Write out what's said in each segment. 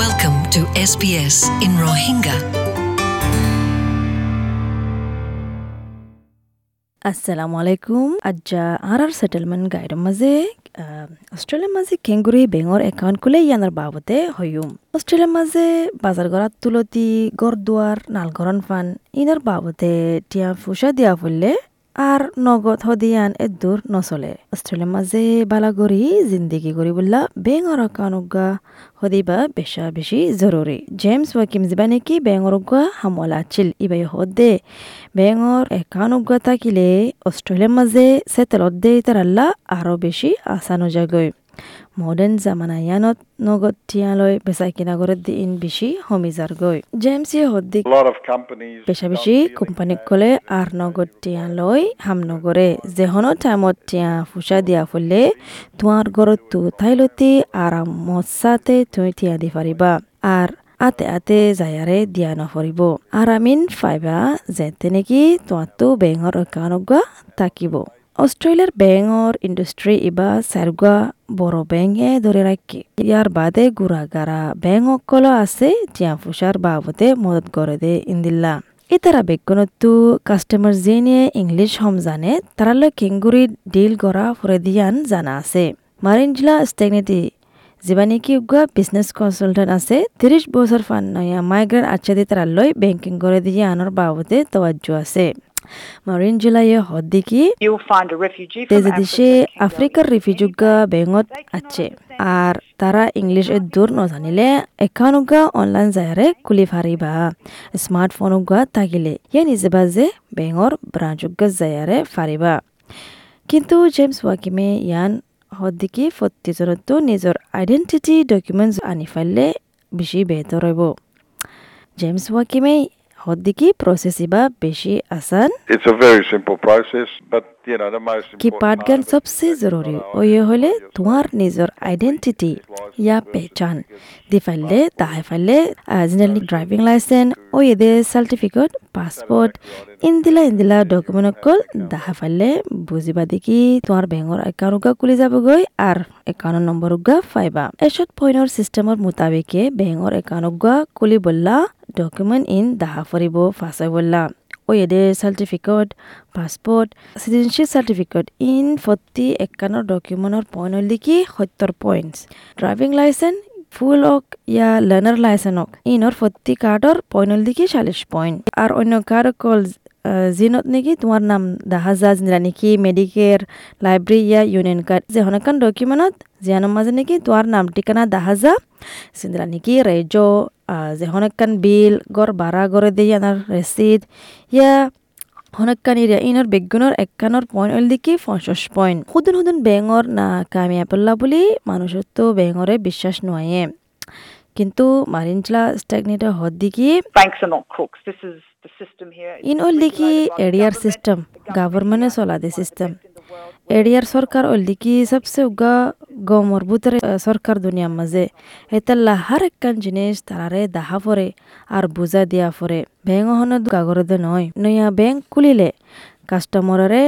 Welcome to SBS in Rohingya. আসসালামু আলাইকুম আজ্জা আর আর settlement গাইডৰ মাজে অষ্ট্ৰেলিয়াৰ মাজে কেংগুৰি বেঙৰ একাউণ্ট খুলে ইয়ানৰ বাবদে হয়ুম অষ্ট্ৰেলিয়াৰ মাজে বাজাৰ গড়াত তুলতি গড় গড়দুৱাৰ নালগৰণ ফান ইনৰ বাবদে টিয়া ফুসা দিয়া ফুললে আর নগদ হদিয়ান এদুর নচলে। অস্ট্রেলিয়ার মাঝে বালাগরি জিন্দিগি করি বললা বেঙর একাউন্টগা হদিবা বেশা বেশি জরুরি। জেমস ওয়াকিম জিবা নাকি বেঙর উগা হামলা আছিল ইবাই হদে বেঙর একাউন্টগা থাকিলে অস্ট্রেলিয়ার মাঝে সেটেলত দে তারাল্লা আরও বেশি আসানো জাগৈ মডার্ন জামানায়ানত নগদ টিয়ালৈ বেচা কিনা করে দিন বেশি হমি যারগৈ জেমস হদ্দিক বেশা বেশি কোম্পানিক কলে আর নগদ টিয়া লই হাম নগরে যেহনো টাইমত টিয়া ফুসা দিয়া ফুললে তোমার ঘরত তু থাইলতি আরাম মৎসাতে তুমি টিয়া দি পারিবা আর আতে আতে যায়ারে দিয়া নফরিব আর আমিন ফাইবা যেতে নাকি তোমারতো বেঙর একাউন্টগা তাকিব অস্ট্রেলিয়ার বেঙর ইন্ডাস্ট্রি ইবা সারগুয়া বড় বেঙে ধরে রাখি ইয়ার বাদে গুড়াগারা বেঙ অকল আছে টিয়া ফুসার বাবদে মদত করে দে ইন্দিল্লা ইতারা বেগুনতো কাস্টমার যে নিয়ে ইংলিশ হম জানে তারালৈ কেঙ্গুরি ডিল করা ফরে দিয়ান জানা আছে মারিন জিলা স্টেগনেটি যিবা নেকি উগা বিজনেস কনসালটেন্ট আছে তিরিশ বছর ফান নয়া মাইগ্রেন্ট আচ্ছা তারালৈ বেংকিং করে দিয়ে আনার বাবদে তওয়াজ্য আছে মারিন জিলায়ে হদ্দিকি You'll find a refugee from তেজে দেশে আফ্রিকার রিফিউজুগা বেঙত আছে আর তারা ইংলিশ এ দূর নজানিলে এখানুগা অনলাইন যায়ারে খুলি ফারিবা স্মার্টফোনুগা থাকিলে ইয়ে নিজে বাজে বেঙর ব্রাঞ্চুগা যায়ারে ফারিবা কিন্তু জেমস ওয়াকিমে ইয়ান হদ্দিকি ফত্তিজনতো নিজৰ আইডেন্টিটি ডকুমেন্টস আনি ফাইলে বেশি বেহতর হইব জেমস ওয়াকিমে হদ্দিকি প্রসেস ইবা বেশি আসান? It's a very simple process, but you know the most কি important part of সবসে জরুরি? ও ইয়ে হলে তোমার নিজের আইডেন্টিটি ইয়া পেচান দি ফাইলে তাহাই ফাইলে জেনারেলি ড্রাইভিং লাইসেন্স ও ইয়ে সার্টিফিকেট পাসপোর্ট ইন্দিলা ইন্দিলা ডকুমেন্ট অকল দাহা ফাইলে বুজিবা দেখি তোমার বেঙ্গর একাউন্ট খুলি যাবগৈ আর একাউন্ট নম্বর উগা ফাইবা। এসত পইনৰ সিস্টেমৰ মোতাবেকে বেঙ্গর একাউন্ট খুলি বললা ডকুমেন্ট ইন দাহা ফরিব ফাঁসাই বললা ও এদের certificate passport citizenship certificate in forty একান্নৰ ডকুমেন্টৰ পইণ্ট হ'ল কি সত্তৰ পইণ্টছ ড্ৰাইভিং লাইচেন্স ফুল অক ইয়া লাৰ্নাৰ লাইচেন্সক ইনৰ ফৰ্টি কাৰ্ডৰ পইণ্ট হ'ল কি চাল্লিছ পইণ্ট আৰু অন্য কাৰ্ড অকল জিনত নেকি তোমাৰ নাম দেখা যা যেনিবা নেকি মেডিকেৰ লাইব্ৰেৰী ইয়া ইউনিয়ন কাৰ্ড যে হনকান ডকুমেণ্টত জিয়ানৰ মাজে নেকি তোমাৰ নাম ঠিকনা দেখা যা যেনিবা নেকি ৰেজ যে হনকান বিল গড় ভাড়া গড়ে দিয়ে আনার রেসিদ ইয়া হনকান ইরিয়া ইনর বেগুনের একখানোর পয়েন্ট ওল দিকে পঞ্চাশ পয়েন্ট সুদুন সুদুন বেঙর না কামিয়া পল্লা বুলি মানুষের তো বেঙরে বিশ্বাস নয় কিন্তু মারিনচলা স্ট্যাগনেটে হদ দিকে ইন ওল দিকে government. সিস্টেম গভর্নমেন্টে চলা দে সিস্টেম. এরিয়ার সরকার ওল দিকে সবসে উগা গ মরবুতের সরকার দুনিয়ার মাঝে এতাল্লা হার একখান জিনিস তারারে দাহা পরে আর বুঝা দিয়া পরে ব্যাংক হন কাগরদে নয় নয়া ব্যাংক খুলিলে কাস্টমাররে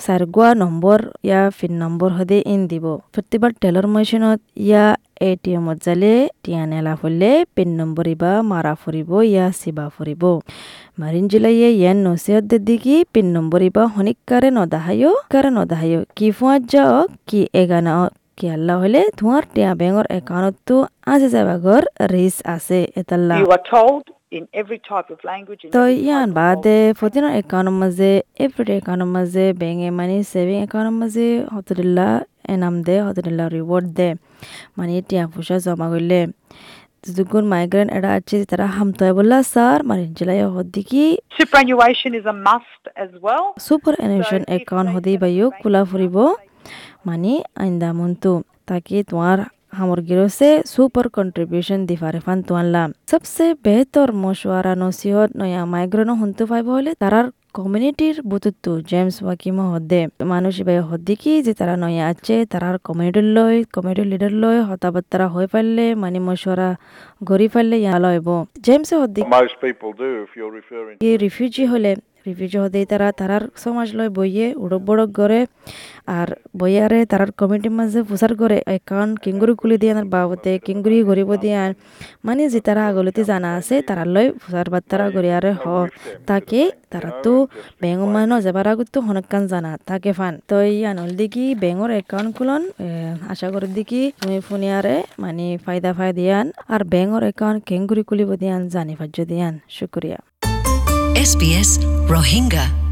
সারগুয়া নম্বর ইয়া পিন নম্বর হদে ইন দিব প্রতিবার টেলর মেশিনত ইয়া এটিএমত জালে টিয়া নেলা ফুললে পিন নম্বর ইবা মারা ফুরিব ইয়া সিবা ফুরিব মারিন জিলাইয়ে ইয়ান নসিহত দিকি পিন নম্বর ইবা হনিকারে নদাহায়ো কারে নদাহায়ো কি ফুয়াত যাওক কি এগানা কি আল্লাহ হলে তোমার টিয়া ব্যাংর একাউন্টতো আজে যাবাগর রিস আছে এতাল্লা তো ইয়ান বাদে ফতিনৰ একাউণ্টৰ মাজে এভৰিডে একাউণ্টৰ মাজে বেংকে মানে ছেভিং একাউণ্টৰ মাজে হতদিল্লা এনাম দে হতদিল্লা রিওয়ার্ড দে। মানে টিয়া পয়সা জমা করলে যুগুন মাইগ্রেন এরা আছে তারা হামতয় বললা স্যার মানে জেলায় হদ্দি কি? সুপার এনুয়েশন একাউন্ট হদি বাইও খোলা ফুরিব মানে আইন্দা মন্তু তাকে তোমার সামগ্রীর সে সুপার কন্ট্রিবিউশন দি পারে ফান তোয়ানলাম সবসে বেহতর মশওয়ারা নসিহত নয়া মাইগ্রেন শুনতে পাইব হলে তারার কমিউনিটির বুতুত্তু জেমস ওয়াকিম হদ্দে। মানুষ এবার হদ্দি কি যে তারা নয়া আছে তারার কমিউনিটির লই কমিউনিটি লিডার লই হতাবার্তারা হয়ে পারলে মানে মশওয়ারা গড়ি পারলে ইয়া লইব জেমস হদ্দি রিফিউজি হলে রিফিউজি হতেই তারা, তারার সমাজ লয় বইয়ে উড়ক বড়ক করে আর বইয়ারে তারার কমিটির মাঝে প্রচার করে একাউন্ট কিঙ্গুরি খুলি দিয়ে আনার বাবতে, কিঙ্গুরি গরিব দিয়ে আন। মানে যে তারা আগলতি জানা আছে, তারা লয় প্রচার বার্তারা করি আরে হ। তাকে তারা তো ব্যাঙ্গ মানো যাবার আগত তো হনকান জানা, তাকে ফান। তো এই আনল দেখি ব্যাঙ্গর একাউন্ট খুলন আশা করি দেখি তুমি ফোনিয়ারে মানে ফায়দা ফায়দা দিয়ান আর ব্যাঙ্গর একাউন্ট কেঙ্গুরি খুলিব দিয়ান জানি ভাজ্য দিয়ান। শুক্রিয়া। SBS Rohingya.